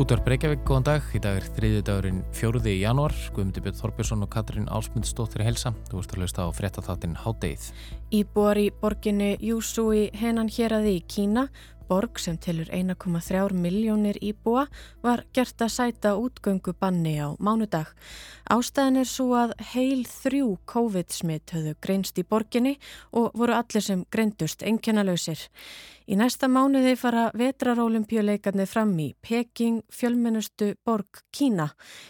Útvar Breykjavík, góðan dag. Í dag er þriði dagurinn fjóruði í januar. Guðmundur Björn Þorbjörnsson og Katrín Álsmundsdóttir helsa. Þú ert að lausta á frettatháttin Hádeið. Íbúar í borginni Júsúi hennan hér aði í Kína borg sem tilur 1,3 miljónir íbúa var gert að sæta útgöngu banni á mánudag. Ástæðin er svo að heil þrjú COVID-smitt höfðu greinst í borginni og voru allir sem greindust einkennalausir. Í næsta mánuði fara vetrarólimpíuleikarnir fram í Peking, fjölmennustu borg Kína.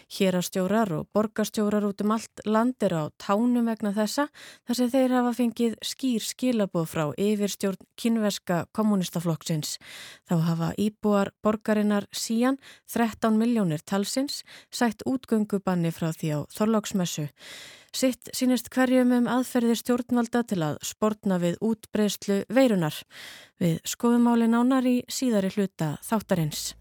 Hérastjórar og borgastjórar út um allt landir á tánum vegna þessa þar sem þeir hafa fengið skýr skilaboð frá yfirstjórn kynveska kommunistaflokksins. Þá hafa íbúar borgarinnar síjan 13 miljónir talsins sætt útgöngubanni frá því á Þorlóksmessu. Sitt sínist hverjum um aðferðir stjórnvalda til að sportna við útbreyslu veirunar. Við skoðum áli nánar í síðari hluta þáttarins.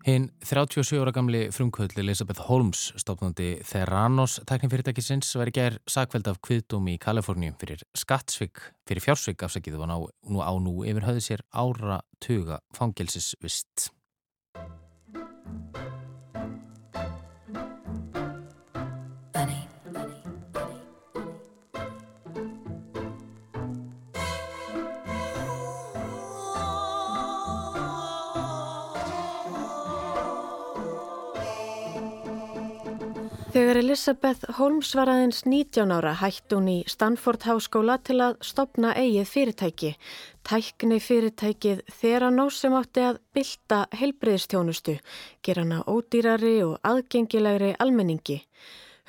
Hinn 37 ára gamli frumkvöld Elisabeth Holmes, stofnandi Theranos tæknifyrirtækisins, var í gerð sakveld af kviðdómi í Kaliforníum fyrir skattsvig, fyrir fjársvig afsækiðu og nú á nú yfir höfðu sér ára tuga fangelsisvist. Þegar Elisabeth Holmes var aðeins 19 ára hætti hún í Stanford Háskóla til að stopna eigið fyrirtæki. Tækni fyrirtækið Theranos sem átti að bylta helbreyðstjónustu, gera hana ódýrari og aðgengilegri almenningi.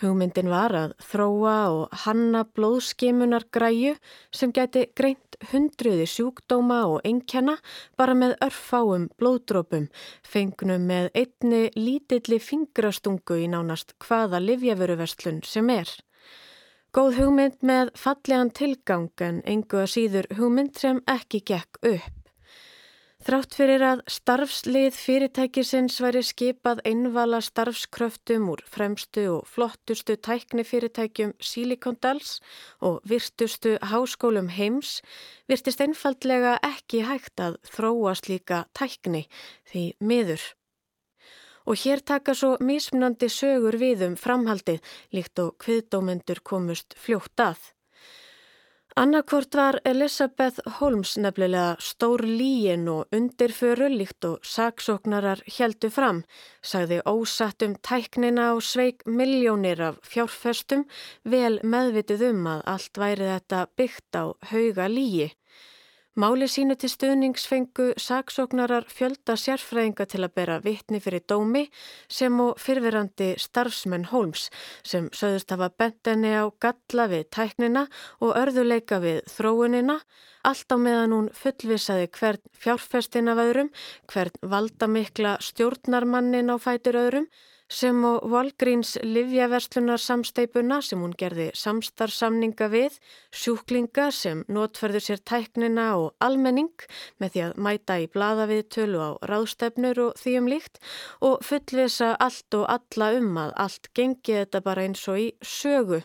Hugmyndin var að þróa og hanna blóðskimunar græju sem gæti greint hundruði sjúkdóma og einnkjana bara með örfáum blóðdrópum, fengnum með einni lítilli fingrastungu í nánast hvaða livjaföruverslun sem er. Góð hugmynd með fallegan tilgang en engu að síður hugmynd sem ekki gekk upp. Þrátt fyrir að starfslið fyrirtækisins væri skipað einvala starfskröftum úr fremstu og flottustu tæknifyrirtækjum Silicon Dells og virtustu háskólum heims virtist einfaldlega ekki hægt að þróa slíka tækni því miður. Og hér taka svo mismunandi sögur við um framhaldið líkt og hviðdómendur komust fljótt að. Annarkvort var Elisabeth Holmes nefnilega stór líin og undirföru líkt og saksóknarar heldu fram, sagði ósattum tæknina og sveik miljónir af fjárfestum vel meðvitið um að allt væri þetta byggt á hauga líi. Máli sínu til stuðningsfengu saksóknarar fjölda sérfræðinga til að bera vittni fyrir dómi sem og fyrfirandi starfsmenn Holmes sem söðust hafa bentenni á galla við tæknina og örðuleika við þróunina, allt á meðan hún fullvisaði hvern fjárfestina vöðrum, hvern valdamikla stjórnarmannin á fætur öðrum, sem og Walgreens livjaverslunar samsteipuna sem hún gerði samstarfsamninga við, sjúklinga sem notferður sér tæknina og almenning með því að mæta í blada við tölu á ráðstefnur og því um líkt og fullvisa allt og alla um að allt gengi þetta bara eins og í sögu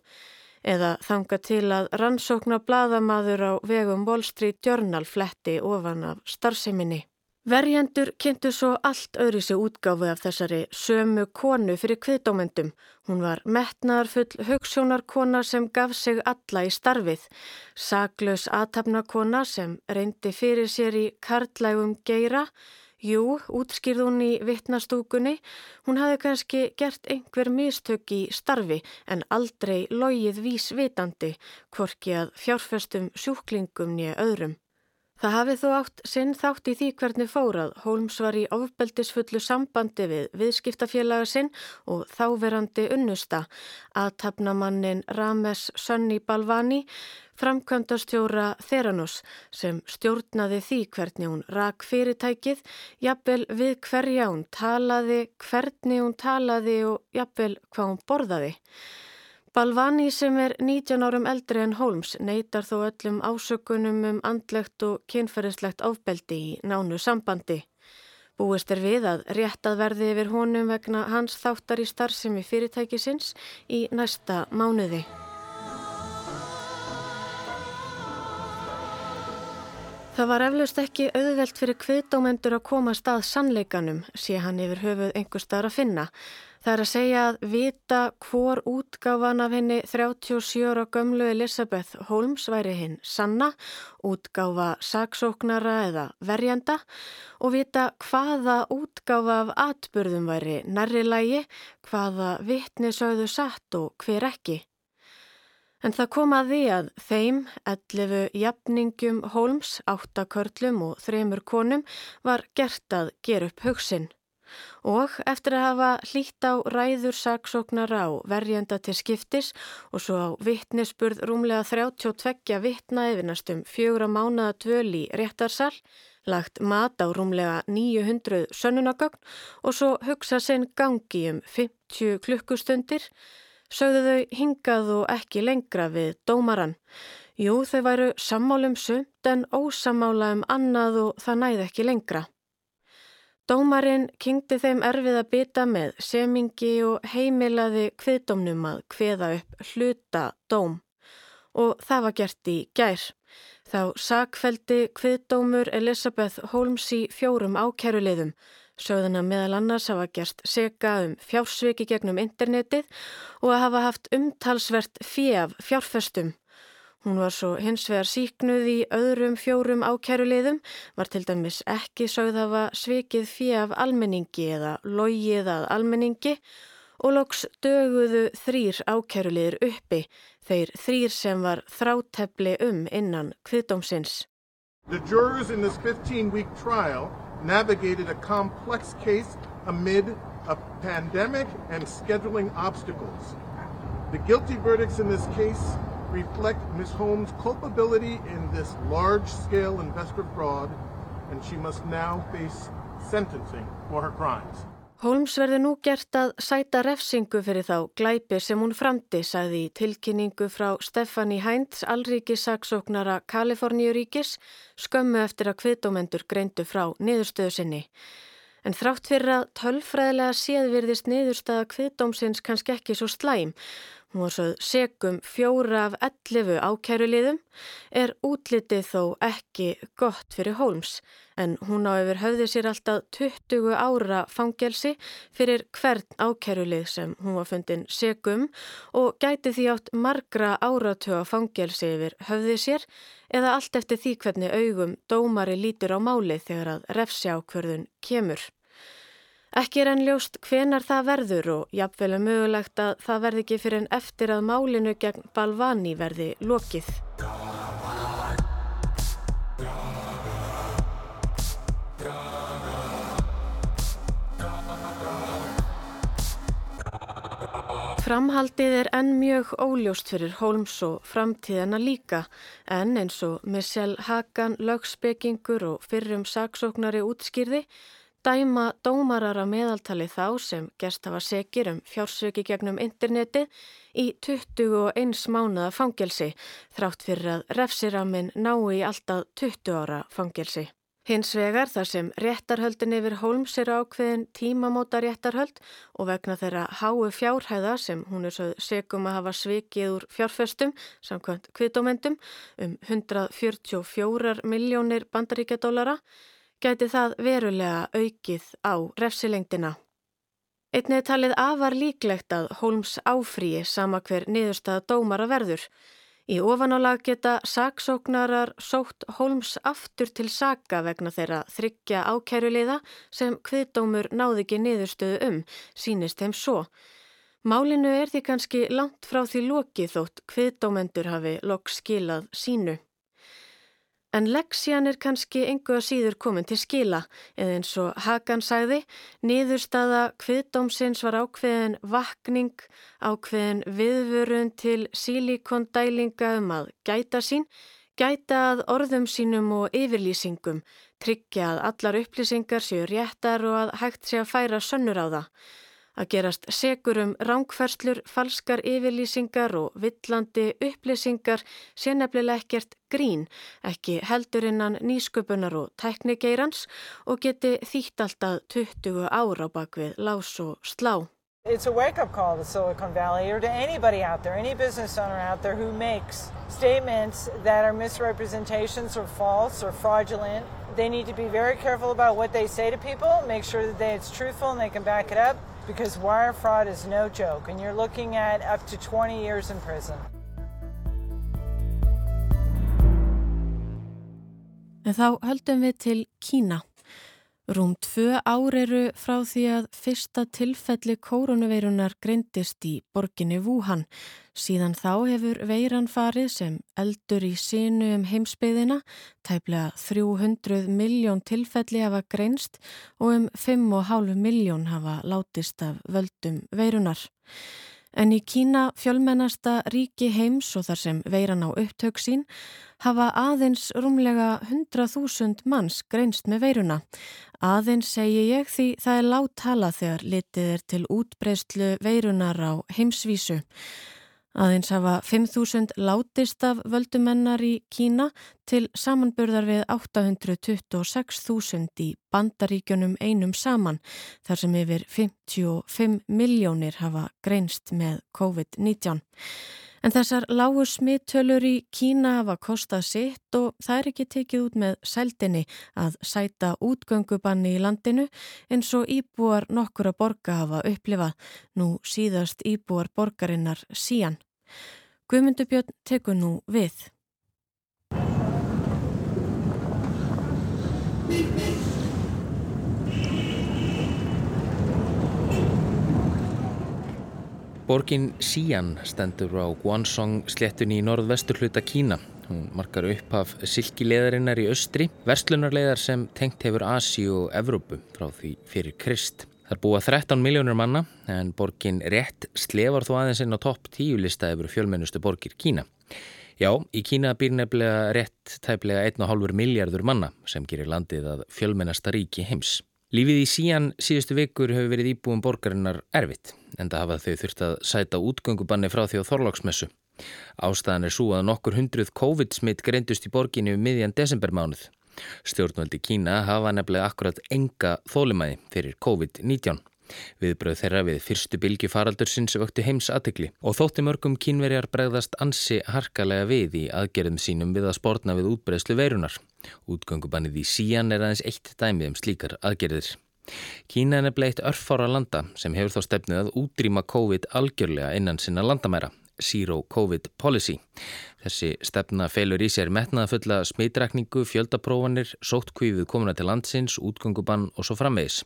eða þanga til að rannsókna bladamaður á vegum Wall Street Journal fletti ofan af starfseminni. Verjendur kynntu svo allt öðru sig útgáfu af þessari sömu konu fyrir kviðdómendum. Hún var metnaðarfull hugssjónarkona sem gaf sig alla í starfið. Saklaus aðtapnakona sem reyndi fyrir sér í karlægum geira. Jú, útskýrð hún í vittnastúkunni. Hún hafði kannski gert einhver mistök í starfi en aldrei logið vísvitandi, hvorki að fjárfestum sjúklingum nýja öðrum. Það hafið þó átt sinn þátt í því hvernig fórað. Holmes var í ofbeldisfullu sambandi við viðskiptafélaga sinn og þáverandi unnusta. Aðtapnamannin Rames Sönni Balvani, framkvæmdastjóra Theranos sem stjórnaði því hvernig hún rak fyrirtækið, jafnvel við hverja hún talaði, hvernig hún talaði og jafnvel hvað hún borðaði. Balvani sem er 19 árum eldri en Holmes neytar þó öllum ásökunum um andlegt og kynferðislegt áfbeldi í nánu sambandi. Búist er við að réttað verði yfir honum vegna hans þáttar í starfsemi fyrirtækisins í næsta mánuði. Það var eflaust ekki auðvelt fyrir kviðdómendur að koma stað sannleikanum sé hann yfir höfuð einhver staðar að finna. Það er að segja að vita hvor útgáfan af henni 37 ára gömlu Elisabeth Holmes væri hinn sanna, útgáfa saksóknara eða verjanda og vita hvaða útgáfa af atbyrðum væri nærrilægi, hvaða vittni sögðu satt og hver ekki. En það kom að því að þeim, 11 jafningum Holmes, 8 körlum og 3 konum var gert að gera upp hugsin. Og eftir að hafa hlýtt á ræður saksóknara á verjenda til skiptis og svo á vittnesburð rúmlega 32 vittna yfir næstum fjögra mánaða dvöl í réttarsal, lagt mat á rúmlega 900 sönnunagögn og svo hugsa sinn gangi um 50 klukkustundir, sögðu þau hingað og ekki lengra við dómaran. Jú, þau væru sammálum sumt en ósamála um annað og það næði ekki lengra. Dómarinn kynkti þeim erfið að byta með semingi og heimilaði kviðdómnum að kviða upp hluta dóm og það var gert í gær. Þá sakveldi kviðdómur Elisabeth Holmes í fjórum ákæruleiðum Sögðuna meðal annars hafa gerst seka um fjársviki gegnum internetið og að hafa haft umtalsvert fjaf fjárfestum. Hún var svo hins vegar síknuð í öðrum fjórum ákæruleiðum, var til dæmis ekki sögð hafa svikið fjaf almenningi eða logið að almenningi og loks döguðu þrýr ákæruleiður uppi, þeir þrýr sem var þrátefli um innan kviðdómsins. The jurors in this 15-week trial navigated a complex case amid a pandemic and scheduling obstacles. The guilty verdicts in this case reflect Ms. Holmes' culpability in this large-scale investor fraud, and she must now face sentencing for her crimes. Holmes verði nú gert að sæta refsingu fyrir þá glæpi sem hún framti, sagði í tilkynningu frá Stefani Heinz, allríkisaksóknara Kaliforníuríkis, skömmu eftir að kviðdómendur greindu frá niðurstöðu sinni. En þrátt fyrir að tölfræðilega séðvirðist niðurstaða kviðdómsins kannski ekki svo slæm Hún var svo segum fjóra af 11 ákæruliðum, er útlitið þó ekki gott fyrir Holmes en hún á yfir höfði sér alltaf 20 ára fangelsi fyrir hvern ákærulið sem hún var fundin segum og gæti því átt margra áratöga fangelsi yfir höfði sér eða allt eftir því hvernig augum dómari lítur á máli þegar að refsjá hverðun kemur. Ekki er enn ljóst hvenar það verður og jafnvel er mögulegt að það verði ekki fyrir en eftir að málinu gegn Balvani verði lokið. Framhaldið er enn mjög óljóst fyrir Holmes og framtíðana líka en eins og Michelle Hagan, lögspekingur og fyrrum saksóknari útskýrði dæma dómarar að meðaltali þá sem gerst hafa segir um fjársöki gegnum interneti í 21 mánuða fangelsi þrátt fyrir að refsiramin nái í alltaf 20 ára fangelsi. Hins vegar þar sem réttarhöldin yfir Holmes er ákveðin tímamóta réttarhöld og vegna þeirra háu fjárhæða sem hún er svo segum að hafa svikið úr fjárfestum samkvæmt kviðdómendum um 144 miljónir bandaríkjadólara gæti það verulega aukið á refsilengdina. Einnið talið afar líklegt að Holmes áfríi sama hver niðurstaða dómara verður. Í ofanálag geta saksóknarar sótt Holmes aftur til saka vegna þeirra þryggja ákæruleiða sem hviðdómur náði ekki niðurstöðu um, sínist þeim svo. Málinu er því kannski langt frá því lokið þótt hviðdómendur hafi lokk skilað sínu. En leksjan er kannski engu að síður komin til skila eða eins og Hagan sagði, niðurstaða kviðdómsins var ákveðin vakning, ákveðin viðvörun til sílikondælinga um að gæta sín, gæta að orðum sínum og yfirlýsingum, tryggja að allar upplýsingar séu réttar og að hægt sé að færa sönnur á það. Að gerast segur um ránkverslur, falskar yfirlýsingar og villandi upplýsingar sé nefnilega ekkert grín, ekki heldur innan nýsköpunar og teknigeirans og geti þýtt alltaf 20 ára bak við lás og slá. It's a wake-up call to Silicon Valley or to anybody out there, any business owner out there who makes statements that are misrepresentations or false or fraudulent. They need to be very careful about what they say to people, make sure that they, it's truthful and they can back it up because wire fraud is no joke and you're looking at up to 20 years in prison. En þá höldum við til Kína. Rúm tvö ár eru frá því að fyrsta tilfelli koronaveirunar greindist í borginni Wuhan. Síðan þá hefur veiran farið sem eldur í sínu um heimsbyðina, tæplega 300 miljón tilfelli hafa greinst og um 5,5 miljón hafa látist af völdum veirunar. En í Kína fjölmennasta ríki heims og þar sem veiran á upptök sín hafa aðeins rúmlega 100.000 manns greinst með veiruna. Aðeins segi ég því það er láttala þegar litið er til útbreyslu veirunar á heimsvísu. Aðeins hafa 5.000 látist af völdumennar í Kína til samanburðar við 826.000 í bandaríkjunum einum saman þar sem yfir 55 miljónir hafa greinst með COVID-19. En þessar lágu smittölur í Kína hafa kostað sitt og það er ekki tekið út með sældinni að sæta útgöngubanni í landinu eins og íbúar nokkura borga hafa upplifað, nú síðast íbúar borgarinnar sían. Guðmundubjörn tekur nú við. Borgin Xi'an stendur á Guansong sléttunni í norðvestur hluta Kína. Hún markar upp af silkileðarinnar í austri, verslunarleðar sem tengt hefur Asi og Evrópu frá því fyrir Krist. Það er búa 13 miljónur manna en borgin rétt slefar þó aðeins inn á topp 10 lista yfir fjölmennustu borgir Kína. Já, í Kína býr nefnilega rétt tæplega 1,5 miljardur manna sem gerir landið að fjölmennasta ríki heims. Lífið í sían síðustu vikur hefur verið íbúum borgarinnar erfitt en það hafa þau þurft að sæta útgöngubanni frá því á Þorláksmessu. Ástæðan er svo að nokkur hundruð COVID-smitt greindust í borginni um miðjan desembermánuð. Stjórnvöldi Kína hafa nefnilega akkurat enga þólimæði fyrir COVID-19. Viðbröð þeirra við fyrstu bylgi faraldursins vöktu heims aðtegli og þótti mörgum kínverjar bregðast ansi harkalega við í aðgerðum sínum við að spórna við útbreðslu veirunar. Útgöngubannið í sían er aðeins eitt dæmið um slíkar aðgerðir. Kína er nefnilega eitt örfára landa sem hefur þá stefnið að útrýma COVID algjörlega innan sinna landamæra. Zero COVID Policy. Þessi stefna felur í sér metnaðafulla smitrakningu, fjöldaprófanir, sóttkvífið komuna til landsins, útgöngubann og svo framvegis.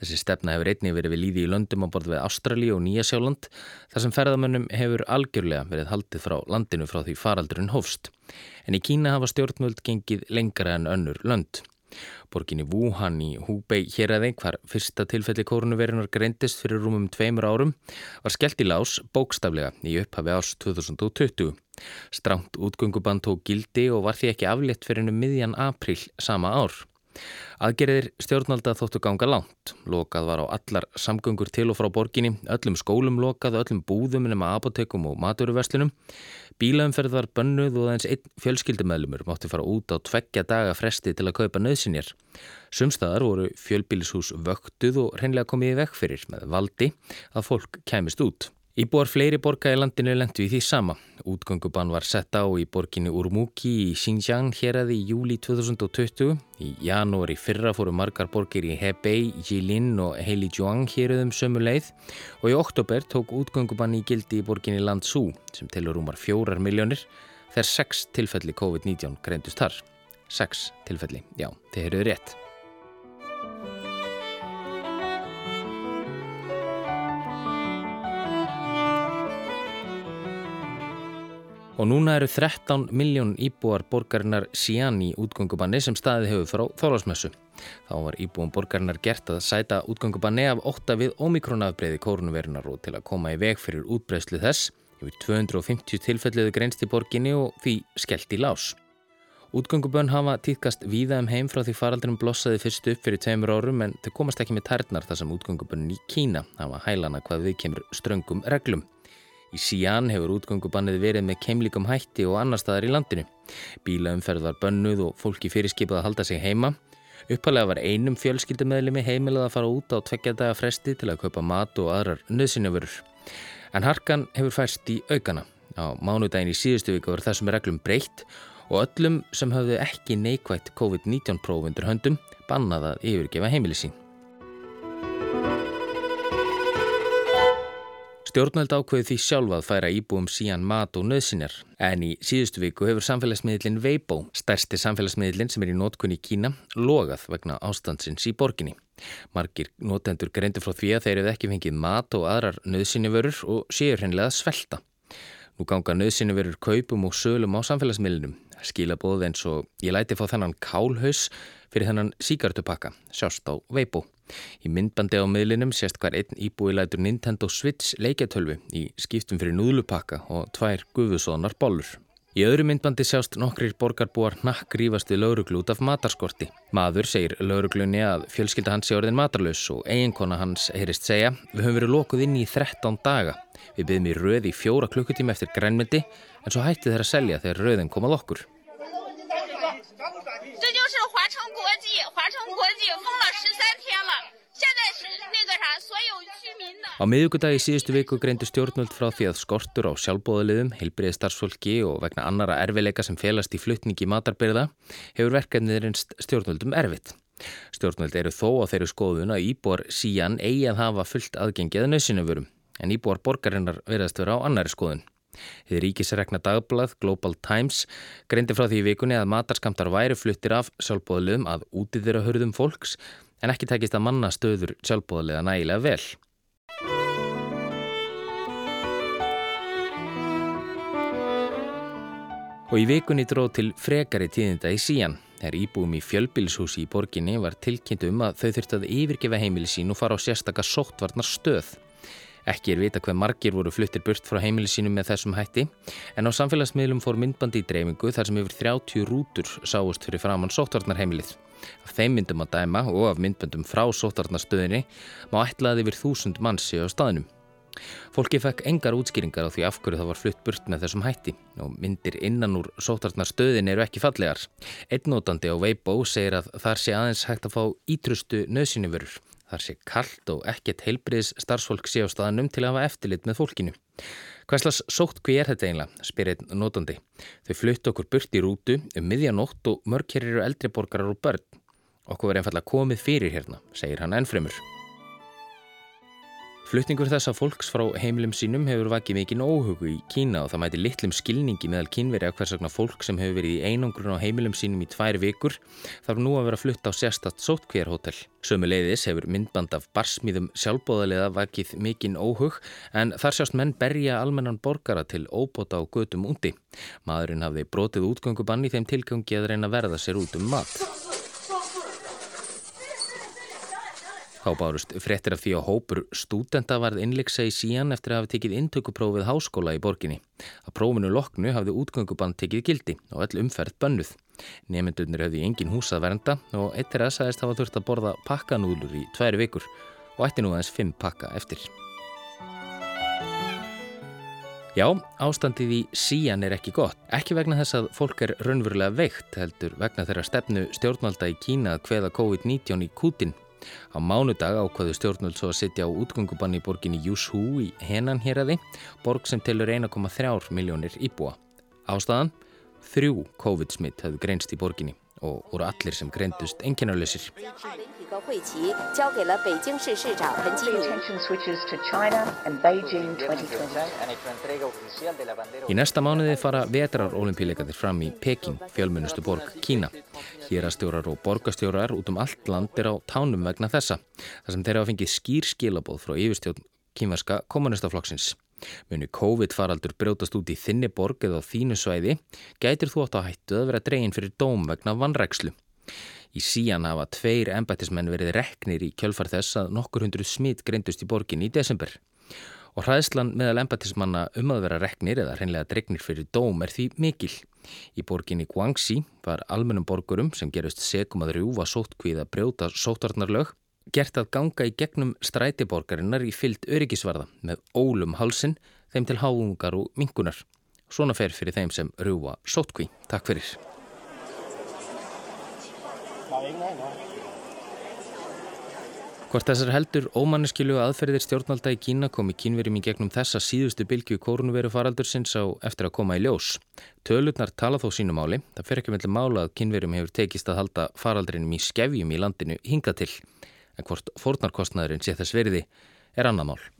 Þessi stefna hefur einnig verið við líði í löndum á borð við Ástrali og Nýjasjáland þar sem ferðamönnum hefur algjörlega verið haldið frá landinu frá því faraldurinn hófst. En í Kína hafa stjórnvöld gengið lengra en önnur lönd. Borginni Wuhan í Húbei hér aðeins hvar fyrsta tilfelli kórnuverinar greindist fyrir rúmum tveimur árum var skellt í lás bókstaflega í upphafi árs 2020. Stránt útgöngubann tók gildi og var því ekki aflétt fyrir ennum miðjan april sama ár. Aðgerðir stjórnalda þóttu ganga langt. Lokað var á allar samgöngur til og frá borginni, öllum skólum lokað, öllum búðum nema apotekum og maturverslunum. Bílaumferð var bönnuð og aðeins einn fjölskyldumæðlumur mátti fara út á tveggja daga fresti til að kaupa nöðsinjar. Sumstaðar voru fjölbílishús vöktuð og reynlega komið í vekk fyrir með valdi að fólk kæmist út. Íbúar fleiri borga í landinu lendu í því sama. Útgöngubann var sett á í borginni Urmuki í Xinjiang hér aði í júli 2020. Í janúari fyrra fóru margar borgir í Hebei, Jilin og Heilijuang hér aðum sömu leið og í oktober tók útgöngubann í gildi í borginni Lanzhou sem telur rúmar fjórar miljónir þegar sex tilfelli COVID-19 greindust þar. Sex tilfelli, já, þeir eru rétt. Og núna eru 13 miljón íbúar borgarinnar síðan í útgöngubanni sem staðið hefur frá þólasmessu. Þá var íbúum borgarinnar gert að sæta útgöngubanni af 8 við omikronafbreyði kórnuverinar og til að koma í veg fyrir útbreyslu þess. Yfir 250 tilfelliðu greinst í borginni og því skellt í lás. Útgöngubönn hafa týðkast víða um heim frá því faraldrinum blossaði fyrst upp fyrir tveimur árum en þau komast ekki með tærnar þar sem útgöngubönn í Kína hafa hælana hvað við kemur ströngum reglum. Í Sían hefur útgöngubannið verið með keimlikum hætti og annar staðar í landinu. Bílaumferð var bönnuð og fólki fyrirskipað að halda sig heima. Uppalega var einum fjölskyldumöðlimi heimilað að fara út á tveggjadaga fresti til að kaupa mat og aðrar nöðsynjavörur. En harkan hefur færst í aukana. Á mánudagin í síðustu viku var þessum reglum breytt og öllum sem hafðu ekki neikvægt COVID-19 prófundur höndum bannað að yfirgefa heimili Stjórnvöld ákveði því sjálfa að færa íbúum sían mat og nöðsinjar en í síðustu viku hefur samfélagsmiðlinn Weibo, stærsti samfélagsmiðlinn sem er í nótkunni Kína, logað vegna ástandsins í borginni. Margir notendur greindu frá því að þeir eru ekki fengið mat og aðrar nöðsinjavörur og séur hennilega svelta. Nú ganga nöðsinjavörur kaupum og sölum á samfélagsmiðlinnum. Skilabóð eins og ég læti fá þennan kálhaus fyrir þennan síkartupakka, sjást á Weibo. Í myndbandi á miðlinum sést hver einn íbúi lætur Nintendo Switch leikjatölvi í skiptum fyrir núðlupakka og tvær gufusónar bollur. Í öðru myndbandi sjást nokkrir borgarbúar nakk rífast við lauruglu út af matarskorti. Maður segir lauruglunni að fjölskylda hans sé orðin matarlaus og eiginkona hans heyrist segja Við höfum verið lokuð inn í 13 daga. Við byggðum í röð í fjóra klukkutíma eftir grænmyndi en svo hætti þeirra að selja þegar röðin komað okkur. Á miðugudagi síðustu viku greindu stjórnvöld frá því að skortur á sjálfbóðaliðum, heilbriði starfsfólki og vegna annara erfileika sem felast í fluttningi matarbyrða hefur verkefnið reynst stjórnvöldum erfitt. Stjórnvöld eru þó á þeirri skoðun að íbor síjan eigi að hafa fullt aðgengið nöðsynöfurum en íbor borgarinnar verðast vera á annari skoðun. Þið ríkisregna dagblad Global Times greindi frá því í vikunni að matarskamtar væri fluttir af sjálfbóðliðum að útið þeirra hörðum fólks en ekki tekist að manna stöður sjálfbóðliða nægilega vel. Og í vikunni dróð til frekari tíðinda í síjan. Þegar íbúum í fjölbilshúsi í borginni var tilkynnt um að þau þurfti að yfirgefa heimili sín og fara á sérstakka sóttvarnar stöð. Ekki er vita hver margir voru fluttir burt frá heimili sínum með þessum hætti en á samfélagsmiðlum fór myndbandi í dreifingu þar sem yfir 30 rútur sáust fyrir framann sóttvarnarheimilið. Af þeim myndum að dæma og af myndbandum frá sóttvarnarstöðinni má ætlaði yfir þúsund mannssi á staðinum. Fólki fekk engar útskýringar á því af hverju það var flutt burt með þessum hætti og myndir innan úr sóttvarnarstöðin eru ekki fallegar. Einnótandi á Weibo segir að þar sé aðeins hægt að fá ítrustu nöðsyniförur Þar sé kallt og ekkert heilbriðs starfsfólk sé á staðanum til að hafa eftirlit með fólkinu. Hvæslas sótt hví er þetta einlega, spyr einn nótandi. Þau flutt okkur burt í rútu um miðjanótt og mörg hér eru eldriborgarar og börn. Okkur verið einfallega komið fyrir hérna, segir hann ennfremur. Flutningur þessa fólks frá heimilum sínum hefur vakið mikinn óhugu í Kína og það mæti litlum skilningi meðal kínveri að hversakna fólk sem hefur verið í einangrun á heimilum sínum í tvær vikur þarf nú að vera flutt á sérstatt sótkvérhótel. Sömu leiðis hefur myndband af barsmíðum sjálfbóðaliða vakið mikinn óhug en þar sjást menn berja almennan borgara til óbota á götum úndi. Maðurinn hafði brotið útgöngubann í þeim tilgangi að reyna verða sér út um mat. Þá bárust frettir af því að hópur stúdenta varð innleiksa í sían eftir að hafa tekið intökuprófið háskóla í borginni. Að prófinu loknu hafði útgönguband tekið gildi og öll umferð bönnuð. Nemyndunir hafði engin hús að vernda og eittir að sagðist hafa þurft að borða pakkanúlur í tværi vikur og ætti nú aðeins fimm pakka eftir. Já, ástandið í sían er ekki gott. Ekki vegna þess að fólk er raunverulega veikt heldur vegna þeirra stefnu stjórnvalda í Kína að hveða COVID-19 í kútin Á mánudag ákvaðu stjórnvöld svo að sitja á útgöngubann í borginni Yushu í Henan hér aði, borg sem telur 1,3 miljónir íbúa. Ástæðan? Þrjú COVID-smitt hafðu greinst í borginni og voru allir sem greindust enginarleysir. Í næsta mánuði fara vetrarolimpíleikatir fram í Peking, fjölmunustu borg Kína. Hérastjórar og borgastjórar út um allt land er á tánum vegna þessa, þar sem þeir hafa fengið skýr skilaboð frá yfirstjórn kýmverska kommunistaflokksins. Muni COVID-faraldur brjótast út í þinni borg eða þínu svæði, gætir þú átt að hættu að vera dregin fyrir dóm vegna vannrækslu. Í síjan hafa tveir embættismenn verið reknir í kjölfar þess að nokkur hundru smitt greindust í borgin í desember. Og hraðslan meðal embættismanna um að vera reknir eða hreinlega dregnir fyrir dóm er því mikil. Í borginni Guangxi var almennum borgurum sem gerist segum að rjúfa sótkvíða brjóta sótvarnarlög gert að ganga í gegnum strætiborgarinnar í fyllt öryggisvarða með ólum halsin þeim til háungar og mingunar. Svona fer fyrir þeim sem rjúfa sótkví. Takk fyrir. Hvort þessar heldur ómanniskilu aðferðir stjórnvalda í Kína komi kínverjum í gegnum þessa síðustu bylgu kórnveru faraldur sinns á eftir að koma í ljós. Tölurnar tala þó sínum áli. Það fer ekki með mála að kínverjum hefur tekist að halda faraldrinum í skefjum í landinu hinga til. En hvort fórnarkostnaðurinn sé þess veriði er annað mál.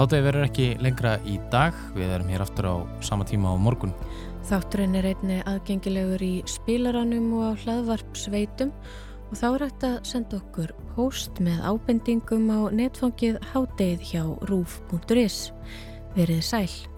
Hátæði verður ekki lengra í dag, við erum hér aftur á sama tíma á morgun. Þátturinn er einni aðgengilegur í spilaranum og á hlaðvarpsveitum og þá er hægt að senda okkur post með ábendingum á netfangið hátæðið hjá rúf.is. Verið sæl.